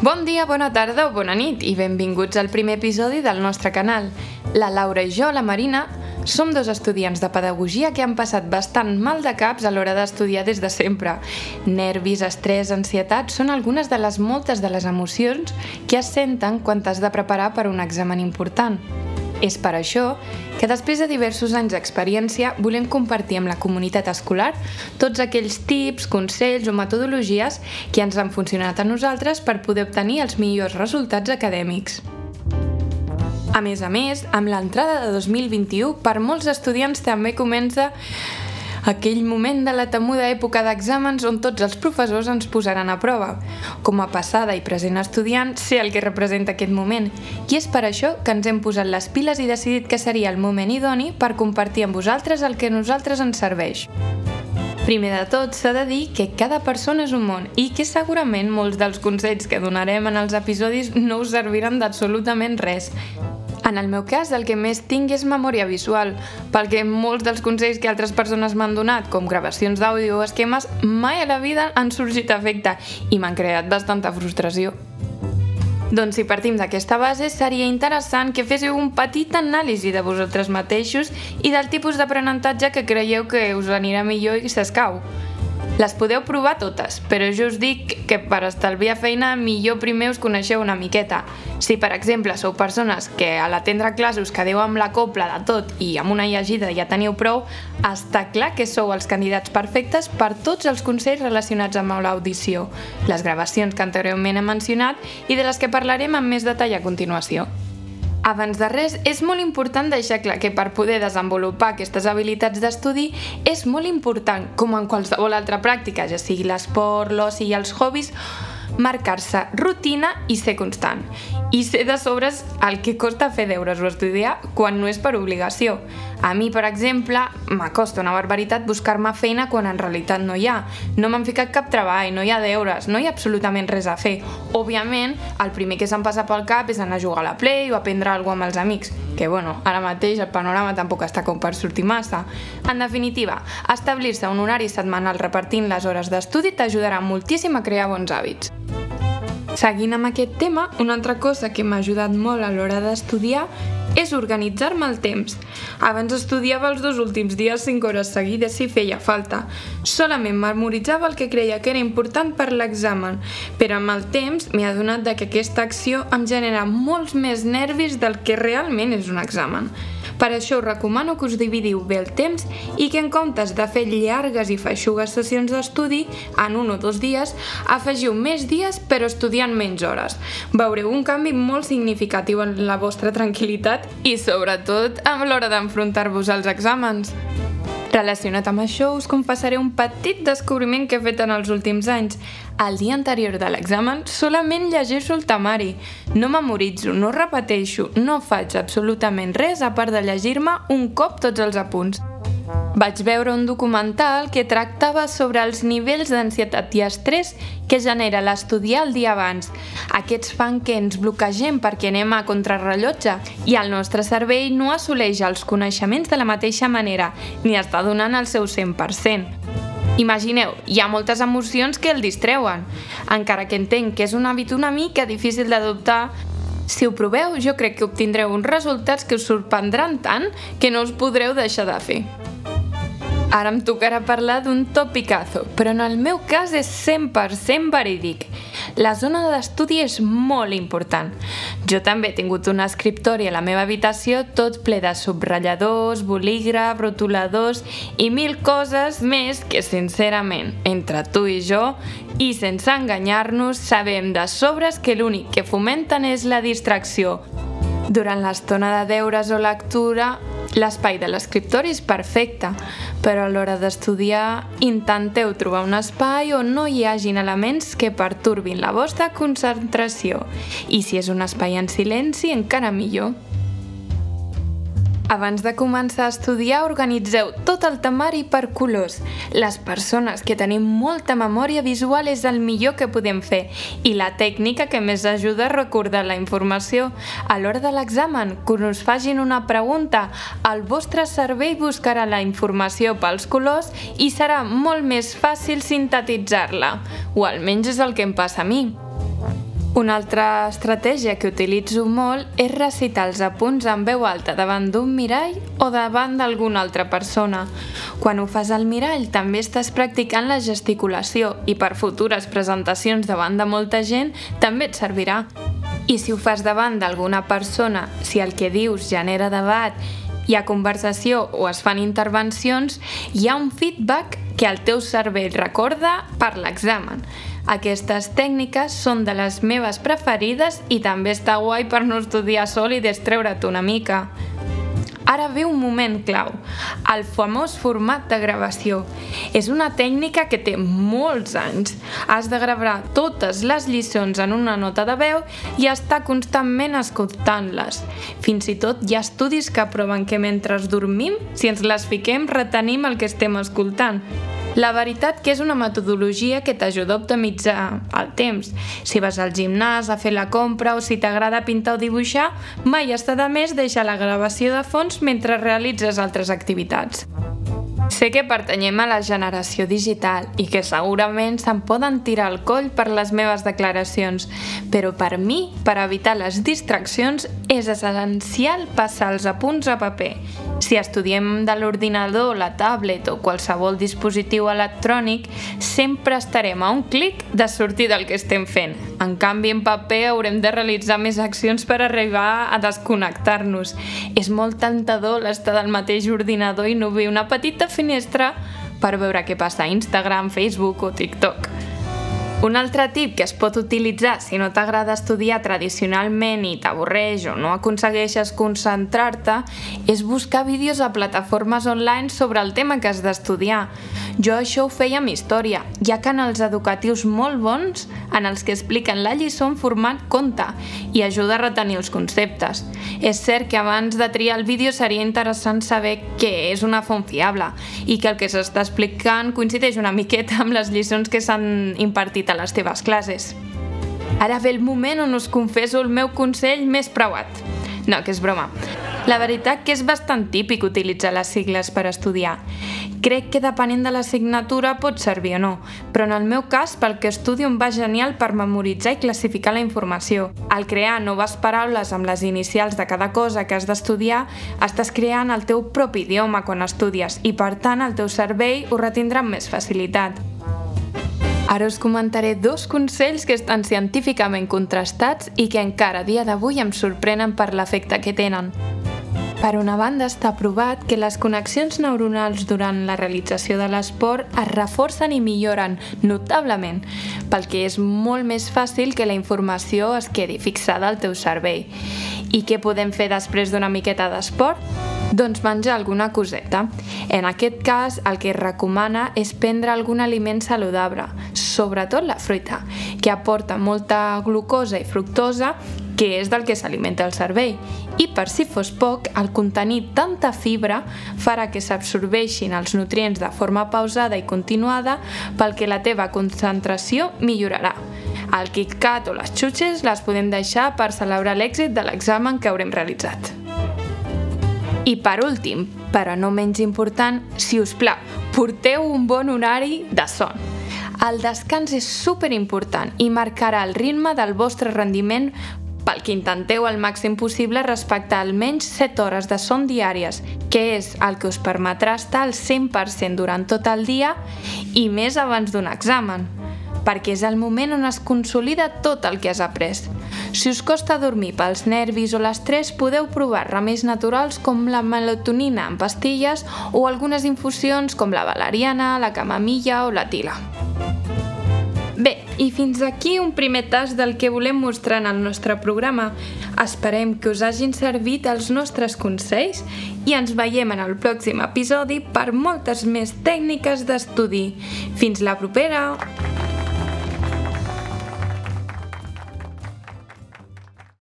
Bon dia, bona tarda o bona nit i benvinguts al primer episodi del nostre canal. La Laura i jo, la Marina, som dos estudiants de pedagogia que han passat bastant mal de caps a l'hora d'estudiar des de sempre. Nervis, estrès, ansietat són algunes de les moltes de les emocions que es senten quan t'has de preparar per un examen important. És per això que després de diversos anys d'experiència volem compartir amb la comunitat escolar tots aquells tips, consells o metodologies que ens han funcionat a nosaltres per poder obtenir els millors resultats acadèmics. A més a més, amb l'entrada de 2021, per molts estudiants també comença aquell moment de la temuda època d'exàmens on tots els professors ens posaran a prova. Com a passada i present estudiant, sé el que representa aquest moment, i és per això que ens hem posat les piles i decidit que seria el moment idoni per compartir amb vosaltres el que a nosaltres ens serveix. Primer de tot, s'ha de dir que cada persona és un món i que segurament molts dels consells que donarem en els episodis no us serviran d'absolutament res. En el meu cas, el que més tinc és memòria visual, perquè molts dels consells que altres persones m'han donat, com gravacions d'àudio o esquemes, mai a la vida han sorgit efecte i m'han creat bastanta frustració. Doncs si partim d'aquesta base, seria interessant que féssiu un petit anàlisi de vosaltres mateixos i del tipus d'aprenentatge que creieu que us anirà millor i s'escau. Les podeu provar totes, però jo us dic que per estalviar feina millor primer us coneixeu una miqueta. Si, per exemple, sou persones que a l'atendre classes us quedeu amb la copla de tot i amb una llegida ja teniu prou, està clar que sou els candidats perfectes per tots els consells relacionats amb l'audició, les gravacions que anteriorment he mencionat i de les que parlarem amb més detall a continuació. Abans de res, és molt important deixar clar que per poder desenvolupar aquestes habilitats d'estudi és molt important, com en qualsevol altra pràctica, ja sigui l'esport, l'oci i els hobbies, marcar-se rutina i ser constant. I ser de sobres el que costa fer deures o estudiar quan no és per obligació. A mi, per exemple, m'acosta una barbaritat buscar-me feina quan en realitat no hi ha. No m'han ficat cap treball, no hi ha deures, no hi ha absolutament res a fer. Òbviament, el primer que se'm passa pel cap és anar a jugar a la Play o aprendre alguna amb els amics, que bueno, ara mateix el panorama tampoc està com per sortir massa. En definitiva, establir-se un horari setmanal repartint les hores d'estudi t'ajudarà moltíssim a crear bons hàbits. Seguint amb aquest tema, una altra cosa que m'ha ajudat molt a l'hora d'estudiar és organitzar-me el temps. Abans estudiava els dos últims dies 5 hores seguides si feia falta. Solament memoritzava el que creia que era important per l'examen, però amb el temps m'he adonat de que aquesta acció em genera molts més nervis del que realment és un examen. Per això us recomano que us dividiu bé el temps i que en comptes de fer llargues i feixugues sessions d'estudi en un o dos dies, afegiu més dies però estudiant menys hores. Veureu un canvi molt significatiu en la vostra tranquil·litat i sobretot amb l'hora d'enfrontar-vos als exàmens. Relacionat amb això, us confessaré un petit descobriment que he fet en els últims anys. El dia anterior de l'examen solament llegeixo el temari. No memoritzo, no repeteixo, no faig absolutament res a part de llegir-me un cop tots els apunts. Vaig veure un documental que tractava sobre els nivells d'ansietat i estrès que genera l'estudiar el dia abans. Aquests fan que ens bloquegem perquè anem a contrarrellotge i el nostre cervell no assoleix els coneixements de la mateixa manera ni està donant el seu 100%. Imagineu, hi ha moltes emocions que el distreuen, encara que entenc que és un hàbit una mica difícil d'adoptar si ho proveu, jo crec que obtindreu uns resultats que us sorprendran tant que no us podreu deixar de fer. Ara em tocarà parlar d'un topicazo, però en el meu cas és 100% verídic. La zona d'estudi és molt important. Jo també he tingut un escriptori a la meva habitació tot ple de subratlladors, bolígraf, rotuladors i mil coses més que, sincerament, entre tu i jo, i sense enganyar-nos, sabem de sobres que l'únic que fomenten és la distracció. Durant l'estona de deures o lectura, L'espai de l'escriptori és perfecte, però a l'hora d'estudiar intenteu trobar un espai on no hi hagin elements que pertorbin la vostra concentració. I si és un espai en silenci, encara millor. Abans de començar a estudiar, organitzeu tot el temari per colors. Les persones que tenim molta memòria visual és el millor que podem fer i la tècnica que més ajuda a recordar la informació. A l'hora de l'examen, quan us fagin una pregunta, el vostre cervell buscarà la informació pels colors i serà molt més fàcil sintetitzar-la. O almenys és el que em passa a mi. Una altra estratègia que utilitzo molt és recitar els apunts en veu alta davant d'un mirall o davant d'alguna altra persona. Quan ho fas al mirall també estàs practicant la gesticulació i per futures presentacions davant de molta gent també et servirà. I si ho fas davant d'alguna persona, si el que dius genera debat, hi ha conversació o es fan intervencions, hi ha un feedback que el teu cervell recorda per l'examen. Aquestes tècniques són de les meves preferides i també està guai per no estudiar sol i distreure't una mica. Ara ve un moment clau, el famós format de gravació. És una tècnica que té molts anys. Has de gravar totes les lliçons en una nota de veu i estar constantment escoltant-les. Fins i tot hi ha estudis que proven que mentre dormim, si ens les fiquem, retenim el que estem escoltant. La veritat que és una metodologia que t'ajuda a optimitzar el temps. Si vas al gimnàs a fer la compra o si t'agrada pintar o dibuixar, mai està de més deixar la gravació de fons mentre realitzes altres activitats. Sé que pertanyem a la generació digital i que segurament se'n poden tirar el coll per les meves declaracions, però per mi, per evitar les distraccions, és essencial passar els apunts a paper. Si estudiem de l'ordinador, la tablet o qualsevol dispositiu electrònic, sempre estarem a un clic de sortir del que estem fent. En canvi, en paper haurem de realitzar més accions per arribar a desconnectar-nos. És molt tentador l'estar del mateix ordinador i no obrir una petita finestra per veure què passa a Instagram, Facebook o TikTok. Un altre tip que es pot utilitzar si no t'agrada estudiar tradicionalment i t'avorreix o no aconsegueixes concentrar-te és buscar vídeos a plataformes online sobre el tema que has d'estudiar. Jo això ho feia amb història. Hi ha canals educatius molt bons en els que expliquen la lliçó en format conte i ajuda a retenir els conceptes. És cert que abans de triar el vídeo seria interessant saber què és una font fiable i que el que s'està explicant coincideix una miqueta amb les lliçons que s'han impartit a les teves classes. Ara ve el moment on us confesso el meu consell més preuat. No, que és broma. La veritat que és bastant típic utilitzar les sigles per estudiar. Crec que depenent de l'assignatura pot servir o no, però en el meu cas, pel que estudio em va genial per memoritzar i classificar la informació. Al crear noves paraules amb les inicials de cada cosa que has d'estudiar, estàs creant el teu propi idioma quan estudies i, per tant, el teu cervell ho retindrà amb més facilitat. Ara us comentaré dos consells que estan científicament contrastats i que encara dia d'avui em sorprenen per l'efecte que tenen. Per una banda, està provat que les connexions neuronals durant la realització de l'esport es reforcen i milloren notablement, pel que és molt més fàcil que la informació es quedi fixada al teu cervell. I què podem fer després d'una miqueta d'esport? Doncs menjar alguna coseta. En aquest cas, el que es recomana és prendre algun aliment saludable, sobretot la fruita, que aporta molta glucosa i fructosa que és del que s'alimenta el cervell. I per si fos poc, el contenir tanta fibra farà que s'absorbeixin els nutrients de forma pausada i continuada pel que la teva concentració millorarà. El KitKat o les xutxes les podem deixar per celebrar l'èxit de l'examen que haurem realitzat. I per últim, però no menys important, si us plau, porteu un bon horari de son. El descans és super important i marcarà el ritme del vostre rendiment pel que intenteu al màxim possible respectar almenys 7 hores de son diàries, que és el que us permetrà estar al 100% durant tot el dia i més abans d'un examen, perquè és el moment on es consolida tot el que has après. Si us costa dormir pels nervis o l'estrès, podeu provar remeis naturals com la melatonina en pastilles o algunes infusions com la valeriana, la camamilla o la tila. Bé, i fins aquí un primer tas del que volem mostrar en el nostre programa. Esperem que us hagin servit els nostres consells i ens veiem en el pròxim episodi per moltes més tècniques d'estudi. Fins la propera!